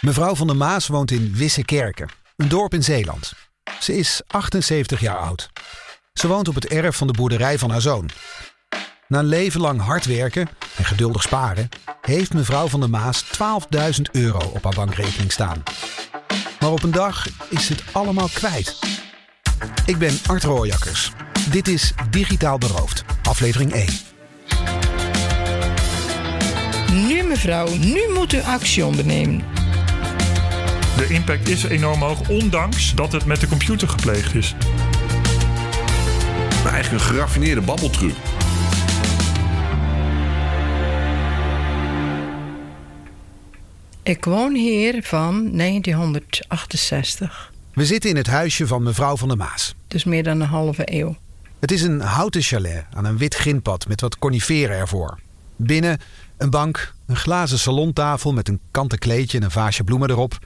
Mevrouw van der Maas woont in Wissekerken, een dorp in Zeeland. Ze is 78 jaar oud. Ze woont op het erf van de boerderij van haar zoon. Na een leven lang hard werken en geduldig sparen, heeft mevrouw van der Maas 12.000 euro op haar bankrekening staan. Maar op een dag is het allemaal kwijt. Ik ben Art Rooijakkers. Dit is Digitaal Beroofd, aflevering 1. Nu mevrouw, nu moet u actie ondernemen. De impact is enorm hoog, ondanks dat het met de computer gepleegd is. Maar eigenlijk een geraffineerde babbeltruc. Ik woon hier van 1968, We zitten in het huisje van mevrouw van der Maas. dus meer dan een halve eeuw. Het is een houten chalet aan een wit grindpad met wat coniferen ervoor. Binnen een bank, een glazen salontafel met een kanten kleedje en een vaasje bloemen erop.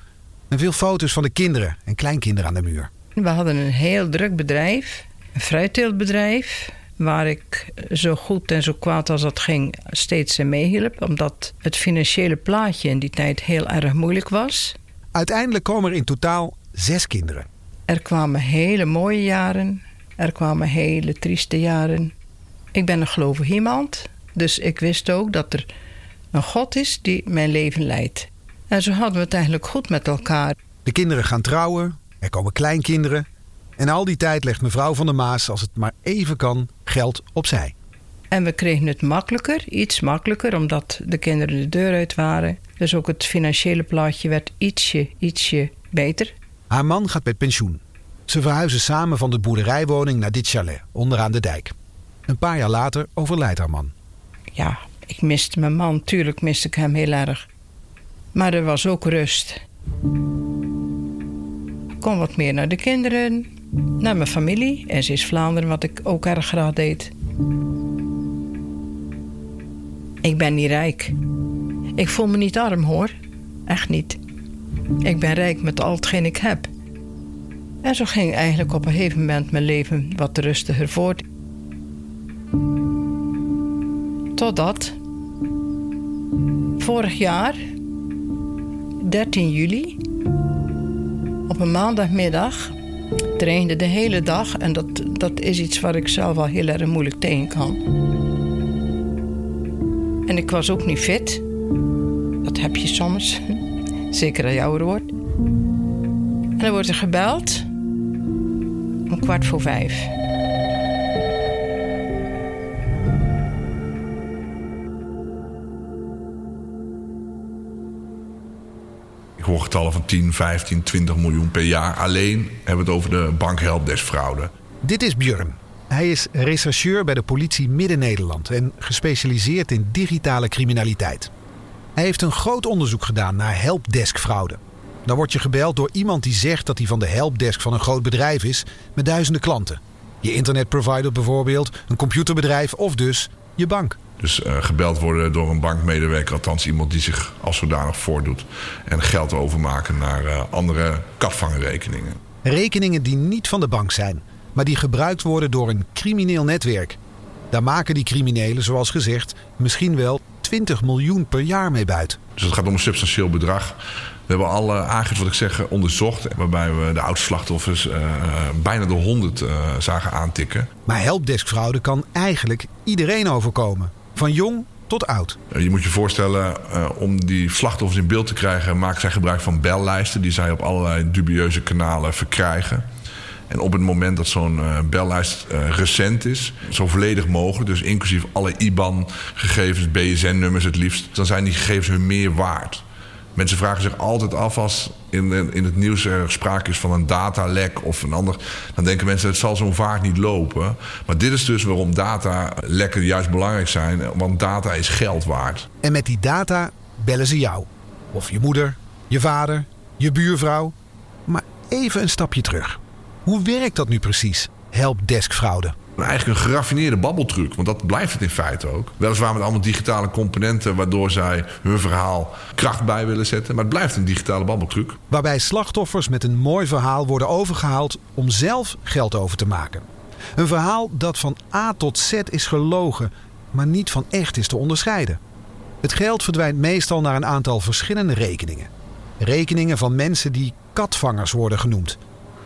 En veel foto's van de kinderen en kleinkinderen aan de muur. We hadden een heel druk bedrijf, een fruitteeltbedrijf, waar ik zo goed en zo kwaad als dat ging steeds meehielp, omdat het financiële plaatje in die tijd heel erg moeilijk was. Uiteindelijk komen er in totaal zes kinderen. Er kwamen hele mooie jaren, er kwamen hele trieste jaren. Ik ben een gelovig iemand, dus ik wist ook dat er een God is die mijn leven leidt. En zo hadden we het eigenlijk goed met elkaar. De kinderen gaan trouwen, er komen kleinkinderen. En al die tijd legt mevrouw van der Maas, als het maar even kan, geld opzij. En we kregen het makkelijker, iets makkelijker, omdat de kinderen de deur uit waren. Dus ook het financiële plaatje werd ietsje, ietsje beter. Haar man gaat met pensioen. Ze verhuizen samen van de boerderijwoning naar dit chalet, onderaan de dijk. Een paar jaar later overlijdt haar man. Ja, ik miste mijn man, tuurlijk miste ik hem heel erg. Maar er was ook rust. Ik kon wat meer naar de kinderen, naar mijn familie. En ze is Vlaanderen, wat ik ook erg graag deed. Ik ben niet rijk. Ik voel me niet arm hoor. Echt niet. Ik ben rijk met al hetgeen ik heb. En zo ging eigenlijk op een gegeven moment mijn leven wat rustiger voort. Totdat vorig jaar, 13 juli, op een maandagmiddag, het regende de hele dag en dat, dat is iets waar ik zelf al heel erg moeilijk tegen kan. En ik was ook niet fit. Dat heb je soms, zeker als je ouder wordt. En dan wordt er gebeld om kwart voor vijf. Ik hoor getallen van 10, 15, 20 miljoen per jaar. Alleen hebben we het over de bankhelpdeskfraude. Dit is Björn. Hij is rechercheur bij de politie Midden-Nederland en gespecialiseerd in digitale criminaliteit. Hij heeft een groot onderzoek gedaan naar helpdeskfraude. Dan word je gebeld door iemand die zegt dat hij van de helpdesk van een groot bedrijf is met duizenden klanten. Je internetprovider bijvoorbeeld, een computerbedrijf of dus je bank. Dus eh, gebeld worden door een bankmedewerker, althans iemand die zich als zodanig voordoet. En geld overmaken naar eh, andere katvangerrekeningen. Rekeningen die niet van de bank zijn, maar die gebruikt worden door een crimineel netwerk. Daar maken die criminelen, zoals gezegd, misschien wel 20 miljoen per jaar mee buiten. Dus het gaat om een substantieel bedrag. We hebben alle aangiftes, wat ik zeg, onderzocht. Waarbij we de oudste slachtoffers eh, bijna de 100 eh, zagen aantikken. Maar helpdeskfraude kan eigenlijk iedereen overkomen. Van jong tot oud. Je moet je voorstellen, eh, om die slachtoffers in beeld te krijgen, maken zij gebruik van bellijsten die zij op allerlei dubieuze kanalen verkrijgen. En op het moment dat zo'n eh, bellijst eh, recent is, zo volledig mogelijk, dus inclusief alle IBAN-gegevens, BSN-nummers het liefst, dan zijn die gegevens hun meer waard. Mensen vragen zich altijd af als in, in het nieuws er sprake is van een datalek of een ander. Dan denken mensen het zal zo'n vaart niet lopen. Maar dit is dus waarom datalekken juist belangrijk zijn. Want data is geld waard. En met die data bellen ze jou. Of je moeder, je vader, je buurvrouw. Maar even een stapje terug. Hoe werkt dat nu precies? Helpdeskfraude. Eigenlijk een geraffineerde babbeltruc, want dat blijft het in feite ook. Weliswaar met allemaal digitale componenten waardoor zij hun verhaal kracht bij willen zetten. Maar het blijft een digitale babbeltruc. Waarbij slachtoffers met een mooi verhaal worden overgehaald om zelf geld over te maken. Een verhaal dat van A tot Z is gelogen, maar niet van echt is te onderscheiden. Het geld verdwijnt meestal naar een aantal verschillende rekeningen. Rekeningen van mensen die katvangers worden genoemd.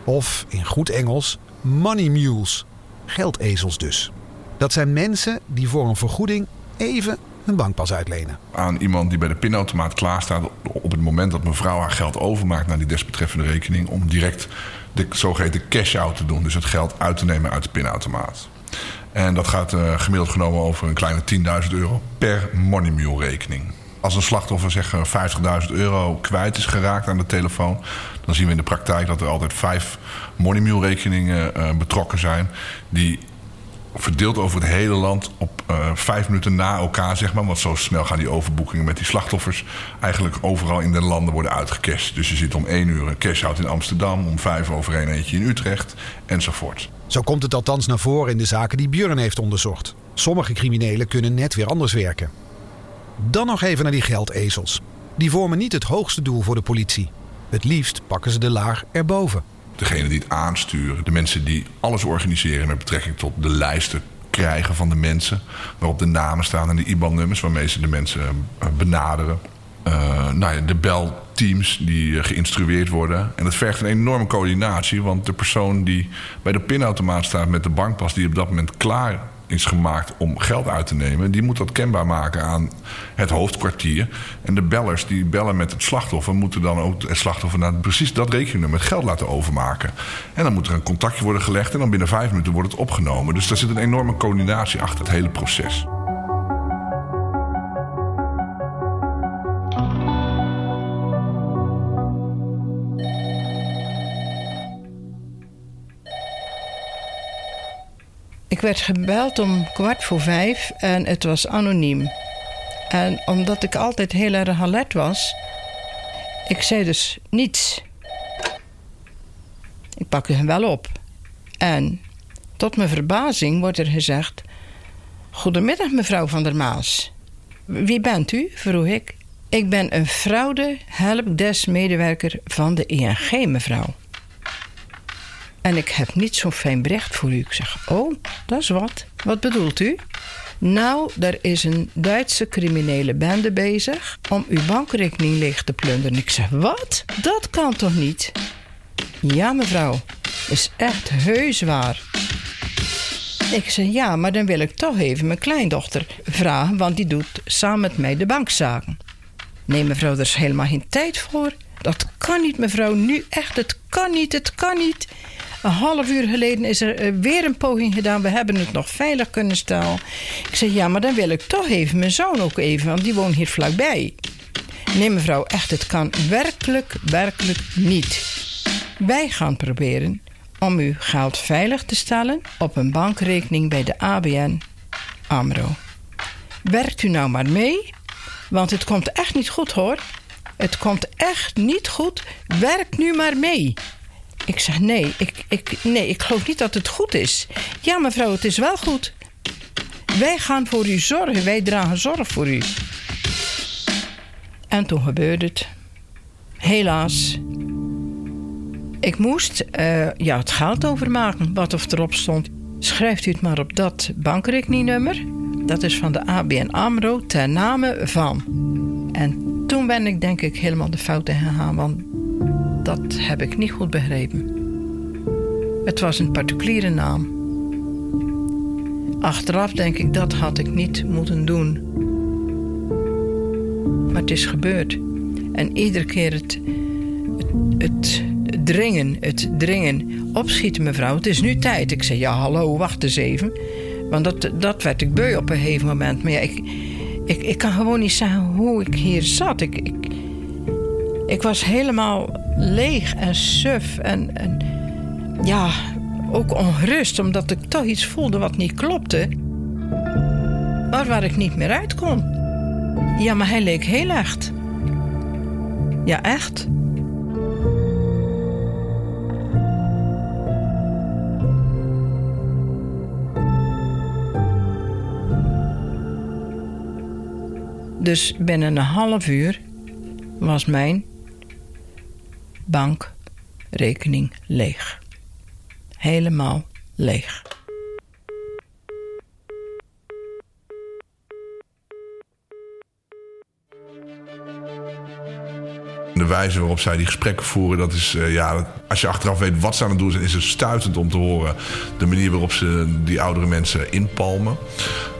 Of in goed Engels money mules, geldezels dus. Dat zijn mensen die voor een vergoeding even hun bankpas uitlenen. Aan iemand die bij de pinautomaat klaarstaat op het moment dat mevrouw haar geld overmaakt naar die desbetreffende rekening. om direct de zogeheten cash-out te doen. Dus het geld uit te nemen uit de pinautomaat. En dat gaat uh, gemiddeld genomen over een kleine 10.000 euro per Money Mule rekening. Als een slachtoffer zeg 50.000 euro kwijt is geraakt aan de telefoon, dan zien we in de praktijk dat er altijd vijf Money Mule rekeningen uh, betrokken zijn. Die verdeeld over het hele land op uh, vijf minuten na elkaar, zeg maar. Want zo snel gaan die overboekingen met die slachtoffers eigenlijk overal in de landen worden uitgecashed. Dus je zit om één uur een cash-out in Amsterdam, om vijf over één eentje in Utrecht enzovoort. Zo komt het althans naar voren in de zaken die Björn heeft onderzocht. Sommige criminelen kunnen net weer anders werken. Dan nog even naar die geldezels. Die vormen niet het hoogste doel voor de politie. Het liefst pakken ze de laag erboven degene die het aansturen, de mensen die alles organiseren met betrekking tot de lijsten krijgen van de mensen, waarop de namen staan en de IBAN-nummers waarmee ze de mensen eh, benaderen. Uh, nou ja, de belteams die eh, geïnstrueerd worden. En dat vergt een enorme coördinatie, want de persoon die bij de pinautomaat staat met de bankpas, die op dat moment klaar is gemaakt om geld uit te nemen, die moet dat kenbaar maken aan het hoofdkwartier. En de bellers die bellen met het slachtoffer, moeten dan ook het slachtoffer naar precies dat rekeningnummer geld laten overmaken. En dan moet er een contactje worden gelegd en dan binnen vijf minuten wordt het opgenomen. Dus daar zit een enorme coördinatie achter het hele proces. Ik werd gebeld om kwart voor vijf en het was anoniem. En omdat ik altijd heel erg alert was, ik zei dus niets. Ik pak hem wel op. En tot mijn verbazing wordt er gezegd: Goedemiddag, mevrouw van der Maas. Wie bent u? vroeg ik. Ik ben een fraude helpdesk-medewerker van de ING, mevrouw. En ik heb niet zo'n fijn bericht voor u. Ik zeg, oh, dat is wat. Wat bedoelt u? Nou, er is een Duitse criminele bende bezig om uw bankrekening leeg te plunderen. Ik zeg, wat? Dat kan toch niet? Ja, mevrouw, is echt heus waar. Ik zeg, ja, maar dan wil ik toch even mijn kleindochter vragen, want die doet samen met mij de bankzaken. Nee, mevrouw, er is helemaal geen tijd voor. Dat kan niet, mevrouw. Nu echt, het kan niet, het kan niet. Een half uur geleden is er eh, weer een poging gedaan. We hebben het nog veilig kunnen stellen. Ik zeg, ja, maar dan wil ik toch even mijn zoon ook even, want die woont hier vlakbij. Nee, mevrouw, echt, het kan werkelijk, werkelijk niet. Wij gaan proberen om uw geld veilig te stellen op een bankrekening bij de ABN AMRO. Werkt u nou maar mee, want het komt echt niet goed hoor. Het komt echt niet goed. Werk nu maar mee. Ik zeg nee ik, ik, nee, ik geloof niet dat het goed is. Ja, mevrouw, het is wel goed. Wij gaan voor u zorgen, wij dragen zorg voor u. En toen gebeurde het. Helaas. Ik moest uh, ja, het geld overmaken, wat of erop stond. Schrijft u het maar op dat bankrekeningnummer. Dat is van de ABN AMRO ter name van. En toen ben ik denk ik helemaal de fout gegaan, dat heb ik niet goed begrepen. Het was een particuliere naam. Achteraf denk ik dat had ik niet moeten doen. Maar het is gebeurd. En iedere keer het, het, dringen, het dringen. Opschieten mevrouw, het is nu tijd. Ik zei ja hallo, wacht eens even. Want dat, dat werd ik beu op een gegeven moment. Maar ja, ik, ik, ik kan gewoon niet zeggen hoe ik hier zat. Ik, ik, ik was helemaal leeg en suf en, en ja, ook ongerust omdat ik toch iets voelde wat niet klopte. Maar waar ik niet meer uit kon. Ja, maar hij leek heel echt. Ja, echt. Dus binnen een half uur was mijn bankrekening leeg. Helemaal leeg. De wijze waarop zij die gesprekken voeren, dat is, uh, ja, als je achteraf weet wat ze aan het doen zijn, is het stuitend om te horen de manier waarop ze die oudere mensen inpalmen.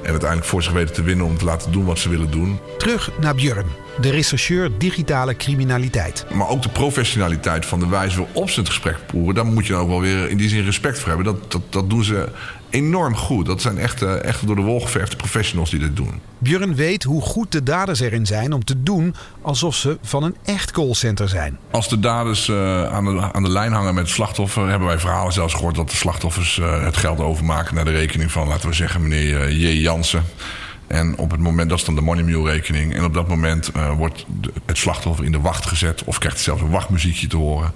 En uiteindelijk voor zich weten te winnen om te laten doen wat ze willen doen. Terug naar Björn, de rechercheur digitale criminaliteit. Maar ook de professionaliteit van de wijze waarop ze het gesprek voeren, daar moet je ook wel weer in die zin respect voor hebben. Dat, dat, dat doen ze enorm goed. Dat zijn echt, echt door de wol geverfde professionals die dit doen. Björn weet hoe goed de daders erin zijn om te doen alsof ze van een echt callcenter zijn. Als de daders uh, aan, de, aan de lijn hangen met het slachtoffer, hebben wij verhalen zelfs gehoord dat de slachtoffers uh, het geld overmaken naar de rekening van, laten we zeggen, meneer uh, J. En op het moment, dat is dan de money mule rekening. En op dat moment uh, wordt het slachtoffer in de wacht gezet. Of krijgt zelfs een wachtmuziekje te horen.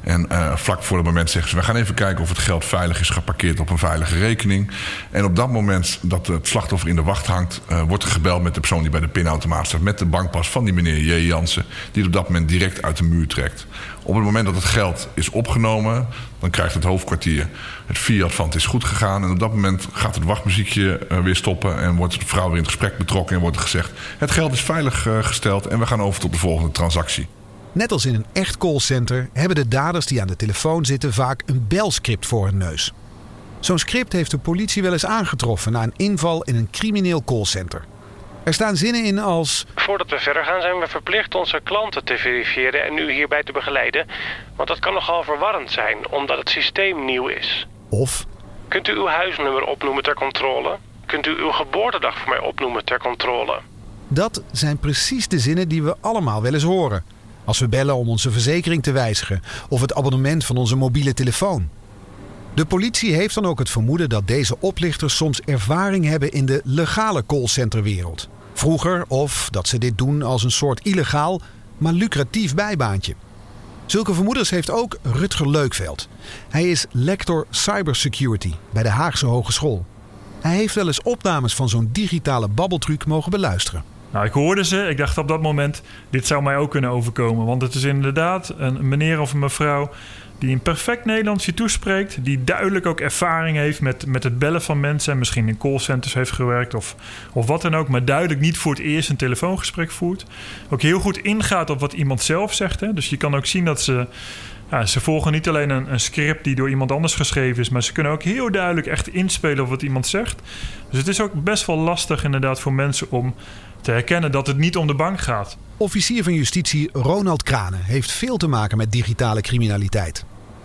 En uh, vlak voor het moment zeggen ze: we gaan even kijken of het geld veilig is geparkeerd op een veilige rekening. En op dat moment dat het slachtoffer in de wacht hangt, uh, wordt er gebeld met de persoon die bij de pinautomaat staat. Met de bankpas van die meneer J. Jansen. Die het op dat moment direct uit de muur trekt. Op het moment dat het geld is opgenomen, dan krijgt het hoofdkwartier het fiat van het is goed gegaan. En op dat moment gaat het wachtmuziekje uh, weer stoppen en wordt de vrouw weer in het gesprek betrokken en wordt gezegd: het geld is veilig uh, gesteld en we gaan over tot de volgende transactie. Net als in een echt callcenter hebben de daders die aan de telefoon zitten vaak een belscript voor hun neus. Zo'n script heeft de politie wel eens aangetroffen na een inval in een crimineel callcenter. Er staan zinnen in als. Voordat we verder gaan, zijn we verplicht onze klanten te verifiëren en u hierbij te begeleiden. Want dat kan nogal verwarrend zijn, omdat het systeem nieuw is. Of. Kunt u uw huisnummer opnoemen ter controle? Kunt u uw geboortedag voor mij opnoemen ter controle? Dat zijn precies de zinnen die we allemaal wel eens horen. Als we bellen om onze verzekering te wijzigen of het abonnement van onze mobiele telefoon. De politie heeft dan ook het vermoeden dat deze oplichters soms ervaring hebben in de legale callcenterwereld. Vroeger of dat ze dit doen als een soort illegaal, maar lucratief bijbaantje. Zulke vermoedens heeft ook Rutger Leukveld. Hij is lector cybersecurity bij de Haagse Hogeschool. Hij heeft wel eens opnames van zo'n digitale babbeltruc mogen beluisteren. Nou, ik hoorde ze. Ik dacht op dat moment, dit zou mij ook kunnen overkomen. Want het is inderdaad een meneer of een mevrouw die een perfect Nederlands je toespreekt. Die duidelijk ook ervaring heeft met, met het bellen van mensen. En misschien in callcenters heeft gewerkt of, of wat dan ook. Maar duidelijk niet voor het eerst een telefoongesprek voert. Ook heel goed ingaat op wat iemand zelf zegt. Hè. Dus je kan ook zien dat ze... Ja, ze volgen niet alleen een, een, script die door iemand anders geschreven is, maar ze kunnen ook heel duidelijk echt inspelen op wat iemand zegt. Dus het is ook best wel lastig inderdaad voor mensen om te herkennen dat het niet om de bank gaat. Officier van Justitie Ronald Kranen heeft veel te maken met digitale criminaliteit.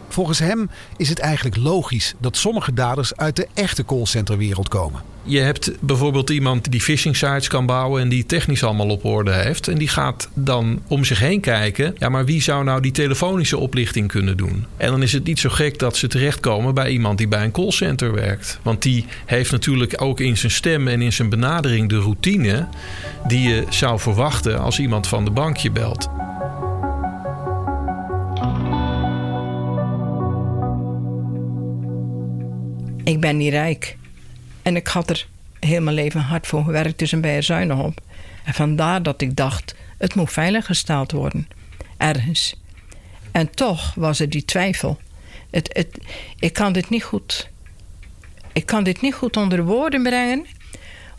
Volgens hem is het eigenlijk logisch dat sommige daders uit de echte callcenterwereld komen. Je hebt bijvoorbeeld iemand die phishing sites kan bouwen en die technisch allemaal op orde heeft. En die gaat dan om zich heen kijken. Ja, maar wie zou nou die telefonische oplichting kunnen doen? En dan is het niet zo gek dat ze terechtkomen bij iemand die bij een callcenter werkt. Want die heeft natuurlijk ook in zijn stem en in zijn benadering de routine die je zou verwachten als iemand van de bank je belt. Ik ben niet rijk. En ik had er heel mijn leven hard voor gewerkt, dus een bij zuinig op. En vandaar dat ik dacht, het moet veilig gesteld worden. Ergens. En toch was er die twijfel. Het, ik kan dit niet goed. Ik kan dit niet goed onder woorden brengen.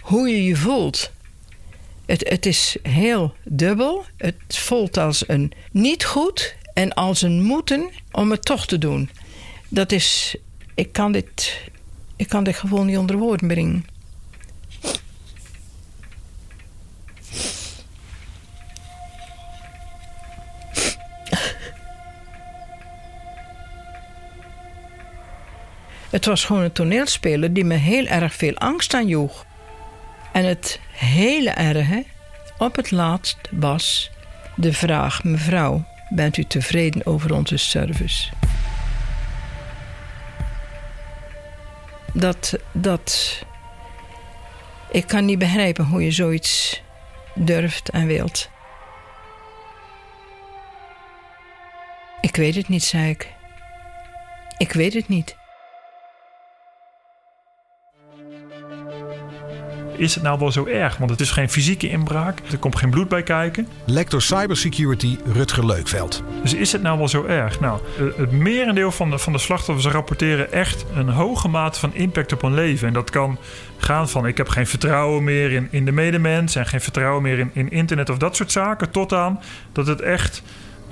Hoe je je voelt. Het, het is heel dubbel. Het voelt als een niet goed en als een moeten om het toch te doen. Dat is. Ik kan dit ik kan dit gevoel niet onder woorden brengen. Het was gewoon een toneelspeler die me heel erg veel angst aanjoeg. En het hele erge op het laatst was de vraag: Mevrouw, bent u tevreden over onze service? Dat, dat. Ik kan niet begrijpen hoe je zoiets durft en wilt. Ik weet het niet, zei ik. Ik weet het niet. Is het nou wel zo erg? Want het is geen fysieke inbraak. Er komt geen bloed bij kijken. Lector Cybersecurity Rutger Leukveld. Dus is het nou wel zo erg? Nou, het merendeel van de, van de slachtoffers rapporteren echt een hoge mate van impact op hun leven. En dat kan gaan van ik heb geen vertrouwen meer in, in de medemens en geen vertrouwen meer in, in internet of dat soort zaken. Tot aan dat het echt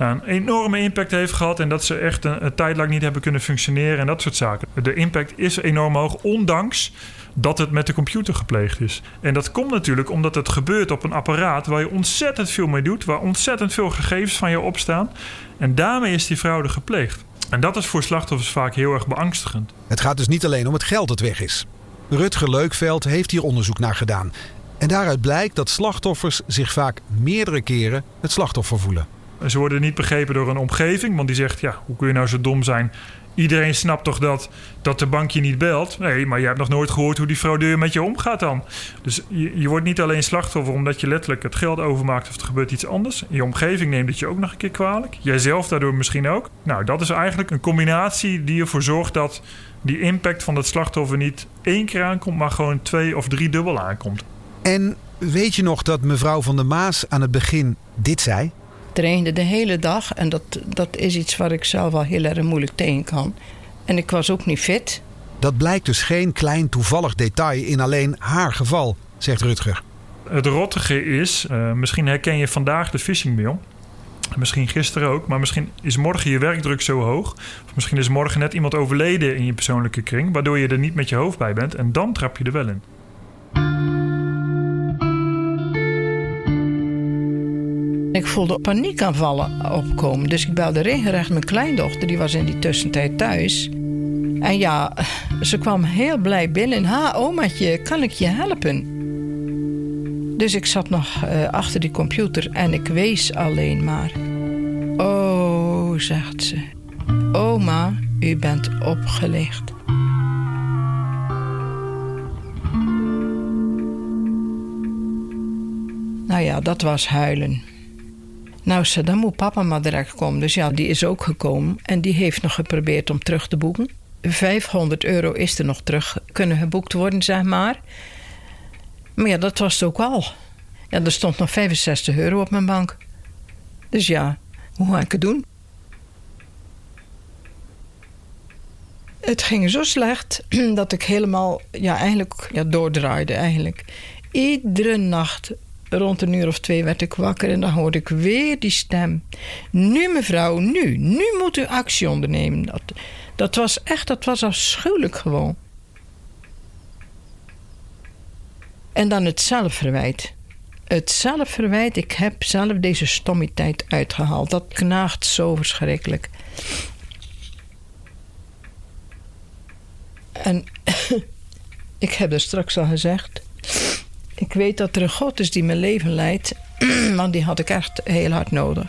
een enorme impact heeft gehad en dat ze echt een, een tijd lang niet hebben kunnen functioneren en dat soort zaken. De impact is enorm hoog, ondanks dat het met de computer gepleegd is. En dat komt natuurlijk omdat het gebeurt op een apparaat waar je ontzettend veel mee doet, waar ontzettend veel gegevens van je opstaan. En daarmee is die fraude gepleegd. En dat is voor slachtoffers vaak heel erg beangstigend. Het gaat dus niet alleen om het geld dat weg is. Rutger Leukveld heeft hier onderzoek naar gedaan. En daaruit blijkt dat slachtoffers zich vaak meerdere keren het slachtoffer voelen. Ze worden niet begrepen door een omgeving, want die zegt: ja, hoe kun je nou zo dom zijn? Iedereen snapt toch dat, dat de bank je niet belt? Nee, maar je hebt nog nooit gehoord hoe die fraudeur met je omgaat dan. Dus je, je wordt niet alleen slachtoffer omdat je letterlijk het geld overmaakt of er gebeurt iets anders. Je omgeving neemt het je ook nog een keer kwalijk. Jijzelf daardoor misschien ook. Nou, dat is eigenlijk een combinatie die ervoor zorgt dat die impact van het slachtoffer niet één keer aankomt, maar gewoon twee of drie dubbel aankomt. En weet je nog dat mevrouw van der Maas aan het begin dit zei? Trainde de hele dag. En dat, dat is iets waar ik zelf wel heel erg moeilijk tegen kan. En ik was ook niet fit. Dat blijkt dus geen klein toevallig detail in alleen haar geval, zegt Rutger. Het rottige is, uh, misschien herken je vandaag de phishing mail. Misschien gisteren ook, maar misschien is morgen je werkdruk zo hoog. Of misschien is morgen net iemand overleden in je persoonlijke kring, waardoor je er niet met je hoofd bij bent. En dan trap je er wel in. Ik voelde paniekaanvallen opkomen. Dus ik belde regelrecht mijn kleindochter, die was in die tussentijd thuis. En ja, ze kwam heel blij binnen. Ha, omaatje, kan ik je helpen? Dus ik zat nog uh, achter die computer en ik wees alleen maar. Oh, zegt ze. Oma, u bent opgelicht. Nou ja, dat was huilen. Nou, ze, dan moet papa maar direct komen. Dus ja, die is ook gekomen en die heeft nog geprobeerd om terug te boeken. 500 euro is er nog terug kunnen geboekt worden, zeg maar. Maar ja, dat was het ook al. Ja, er stond nog 65 euro op mijn bank. Dus ja, hoe ga ik het doen? Het ging zo slecht dat ik helemaal, ja, eigenlijk ja, doordraaide. Eigenlijk. Iedere nacht rond een uur of twee werd ik wakker en dan hoorde ik weer die stem. Nu mevrouw, nu, nu moet u actie ondernemen. Dat, dat was echt, dat was afschuwelijk gewoon. En dan het zelfverwijt. Het zelfverwijt, ik heb zelf deze stommiteit uitgehaald. Dat knaagt zo verschrikkelijk. En ik heb er straks al gezegd. Ik weet dat er een God is die mijn leven leidt, want die had ik echt heel hard nodig.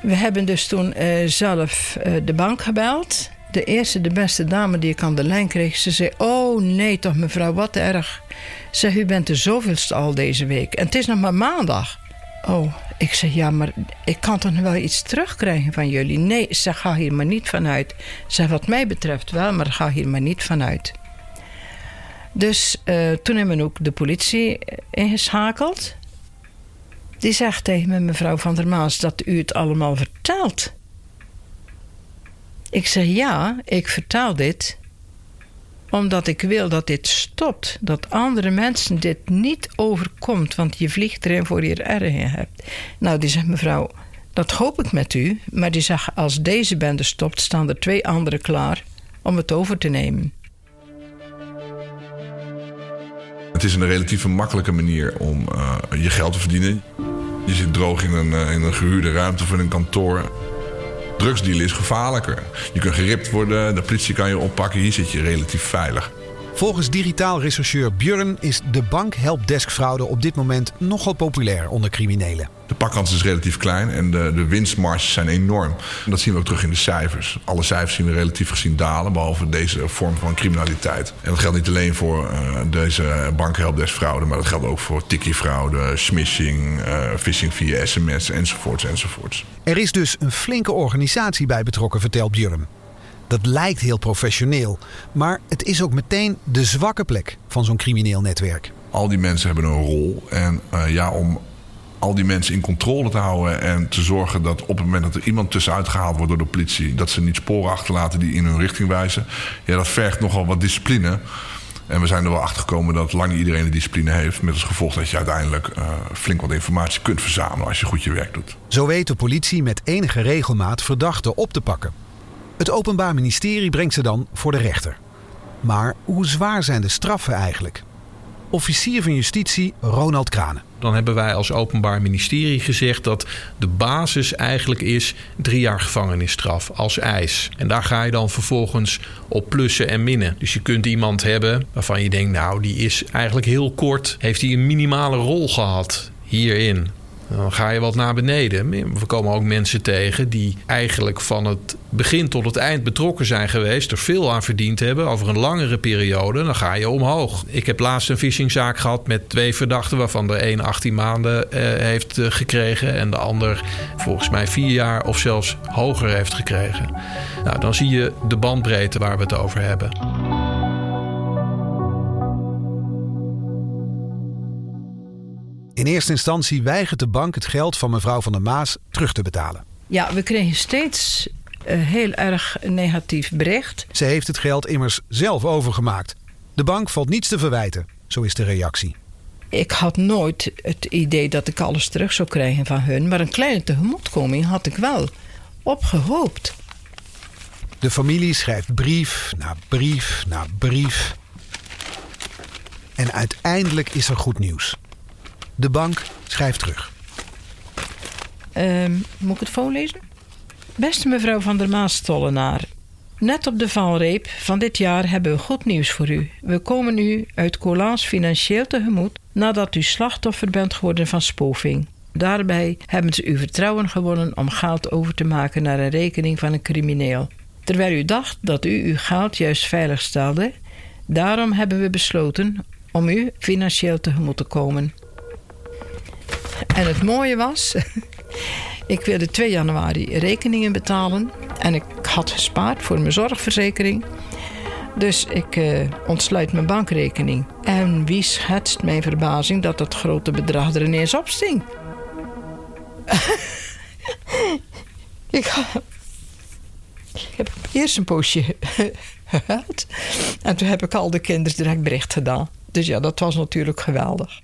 We hebben dus toen uh, zelf uh, de bank gebeld. De eerste, de beste dame die ik aan de lijn kreeg, ze zei: Oh nee, toch mevrouw, wat erg. Zeg, u bent de zoveelste al deze week. En het is nog maar maandag. Oh, ik zeg ja, maar ik kan toch wel iets terugkrijgen van jullie? Nee, ze ga hier maar niet vanuit. Zeg, wat mij betreft wel, maar ga hier maar niet vanuit. Dus uh, toen hebben we ook de politie ingeschakeld. Die zegt tegen me, mevrouw van der Maas, dat u het allemaal vertelt. Ik zeg ja, ik vertel dit omdat ik wil dat dit stopt. Dat andere mensen dit niet overkomt, want je vliegt erin voor je er erg hebt. Nou, die zegt mevrouw, dat hoop ik met u. Maar die zegt, als deze bende stopt, staan er twee anderen klaar om het over te nemen. Het is een relatief makkelijke manier om uh, je geld te verdienen. Je zit droog in een, uh, in een gehuurde ruimte of in een kantoor. Drugsdealen is gevaarlijker. Je kunt geript worden, de politie kan je oppakken. Hier zit je relatief veilig. Volgens digitaal rechercheur Björn is de bankhelpdesk-fraude op dit moment nogal populair onder criminelen. De pakkans is relatief klein en de, de winstmarges zijn enorm. dat zien we ook terug in de cijfers. Alle cijfers zien we relatief gezien dalen, behalve deze vorm van criminaliteit. En dat geldt niet alleen voor uh, deze bankhelpdesk-fraude, maar dat geldt ook voor tikkie-fraude, smishing, uh, phishing via sms enzovoorts enzovoorts. Er is dus een flinke organisatie bij betrokken, vertelt Björn. Dat lijkt heel professioneel, maar het is ook meteen de zwakke plek van zo'n crimineel netwerk. Al die mensen hebben een rol. En uh, ja, om al die mensen in controle te houden en te zorgen dat op het moment dat er iemand tussenuit gehaald wordt door de politie, dat ze niet sporen achterlaten die in hun richting wijzen. Ja, dat vergt nogal wat discipline. En we zijn er wel achter gekomen dat lang niet iedereen de discipline heeft. Met als gevolg dat je uiteindelijk uh, flink wat informatie kunt verzamelen als je goed je werk doet. Zo weet de politie met enige regelmaat verdachten op te pakken. Het Openbaar Ministerie brengt ze dan voor de rechter. Maar hoe zwaar zijn de straffen eigenlijk? Officier van Justitie Ronald Kranen. Dan hebben wij als Openbaar Ministerie gezegd dat de basis eigenlijk is drie jaar gevangenisstraf als eis. En daar ga je dan vervolgens op plussen en minnen. Dus je kunt iemand hebben waarvan je denkt, nou, die is eigenlijk heel kort, heeft hij een minimale rol gehad hierin. Dan ga je wat naar beneden. We komen ook mensen tegen die eigenlijk van het begin tot het eind betrokken zijn geweest, er veel aan verdiend hebben over een langere periode. Dan ga je omhoog. Ik heb laatst een phishingzaak gehad met twee verdachten, waarvan de een 18 maanden eh, heeft eh, gekregen en de ander volgens mij vier jaar of zelfs hoger heeft gekregen. Nou, dan zie je de bandbreedte waar we het over hebben. In eerste instantie weigert de bank het geld van mevrouw van der Maas terug te betalen. Ja, we kregen steeds uh, heel erg negatief bericht. Ze heeft het geld immers zelf overgemaakt. De bank valt niets te verwijten, zo is de reactie. Ik had nooit het idee dat ik alles terug zou krijgen van hun, maar een kleine tegemoetkoming had ik wel opgehoopt. De familie schrijft brief na brief na brief. En uiteindelijk is er goed nieuws. De bank schrijft terug. Uh, moet ik het voorlezen? Beste mevrouw van der Maas-Tollenaar. Net op de valreep van dit jaar hebben we goed nieuws voor u. We komen u uit Colans financieel tegemoet nadat u slachtoffer bent geworden van spofing. Daarbij hebben ze uw vertrouwen gewonnen om geld over te maken naar een rekening van een crimineel. Terwijl u dacht dat u uw geld juist veilig stelde, daarom hebben we besloten om u financieel tegemoet te komen. En het mooie was, ik wilde 2 januari rekeningen betalen. En ik had gespaard voor mijn zorgverzekering. Dus ik uh, ontsluit mijn bankrekening. En wie schetst mijn verbazing dat dat grote bedrag er ineens op sting? ik, ik heb eerst een poosje gehuild. En toen heb ik al de kinderen direct bericht gedaan. Dus ja, dat was natuurlijk geweldig.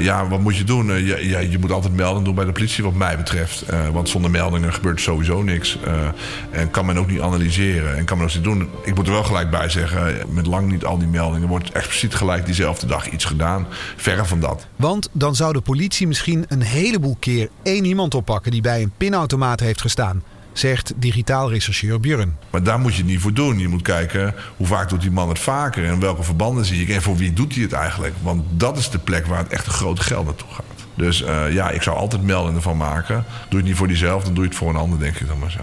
Ja, wat moet je doen? Uh, je, je, moet altijd melding doen bij de politie, wat mij betreft. Uh, want zonder meldingen gebeurt sowieso niks. Uh, en kan men ook niet analyseren. En kan men ook niet doen. Ik moet er wel gelijk bij zeggen: met lang niet al die meldingen wordt expliciet gelijk diezelfde dag iets gedaan. Verre van dat. Want dan zou de politie misschien een heleboel keer één iemand oppakken die bij een pinautomaat heeft gestaan zegt digitaal rechercheur Björn. Maar daar moet je het niet voor doen. Je moet kijken hoe vaak doet die man het vaker en welke verbanden zie ik en voor wie doet hij het eigenlijk. Want dat is de plek waar het echt een groot geld naartoe gaat. Dus uh, ja, ik zou altijd meldingen van maken. Doe je het niet voor diezelfde, dan doe je het voor een ander, denk ik dan maar zo.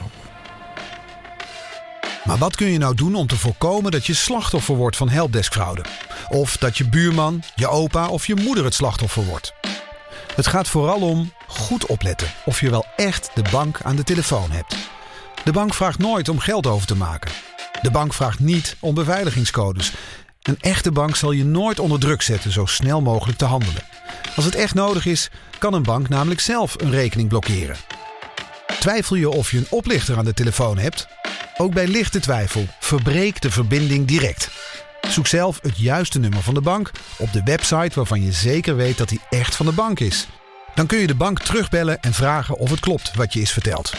Maar wat kun je nou doen om te voorkomen dat je slachtoffer wordt van helpdeskfraude? Of dat je buurman, je opa of je moeder het slachtoffer wordt? Het gaat vooral om goed opletten of je wel echt de bank aan de telefoon hebt. De bank vraagt nooit om geld over te maken. De bank vraagt niet om beveiligingscodes. Een echte bank zal je nooit onder druk zetten zo snel mogelijk te handelen. Als het echt nodig is, kan een bank namelijk zelf een rekening blokkeren. Twijfel je of je een oplichter aan de telefoon hebt? Ook bij lichte twijfel, verbreek de verbinding direct. Zoek zelf het juiste nummer van de bank op de website waarvan je zeker weet dat die echt van de bank is. Dan kun je de bank terugbellen en vragen of het klopt wat je is verteld.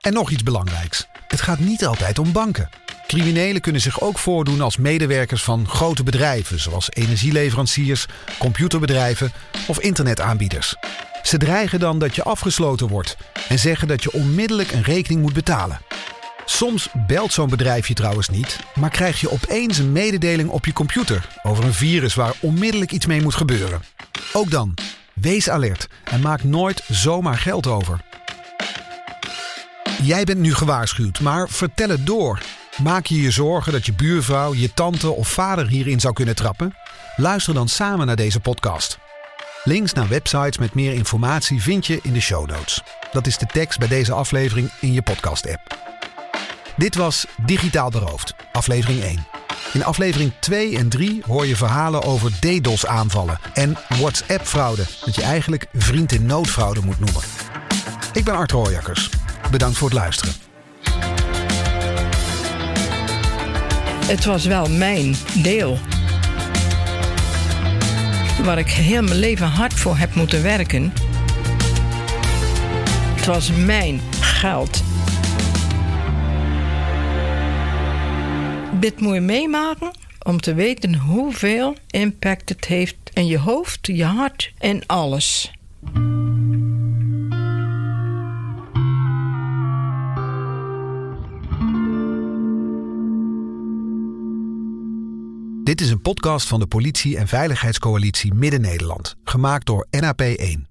En nog iets belangrijks. Het gaat niet altijd om banken. Criminelen kunnen zich ook voordoen als medewerkers van grote bedrijven, zoals energieleveranciers, computerbedrijven of internetaanbieders. Ze dreigen dan dat je afgesloten wordt en zeggen dat je onmiddellijk een rekening moet betalen. Soms belt zo'n bedrijf je trouwens niet, maar krijg je opeens een mededeling op je computer over een virus waar onmiddellijk iets mee moet gebeuren. Ook dan, wees alert en maak nooit zomaar geld over. Jij bent nu gewaarschuwd, maar vertel het door. Maak je je zorgen dat je buurvrouw, je tante of vader hierin zou kunnen trappen? Luister dan samen naar deze podcast. Links naar websites met meer informatie vind je in de show notes. Dat is de tekst bij deze aflevering in je podcast-app. Dit was Digitaal Beroofd, aflevering 1. In aflevering 2 en 3 hoor je verhalen over DDoS-aanvallen en WhatsApp-fraude, dat je eigenlijk vriend in noodfraude moet noemen. Ik ben Art Rooijakkers. Bedankt voor het luisteren. Het was wel mijn deel. Waar ik heel mijn leven hard voor heb moeten werken. Het was mijn geld. Dit moet je meemaken om te weten hoeveel impact het heeft in je hoofd, je hart en alles. Dit is een podcast van de Politie- en Veiligheidscoalitie Midden-Nederland, gemaakt door NAP1.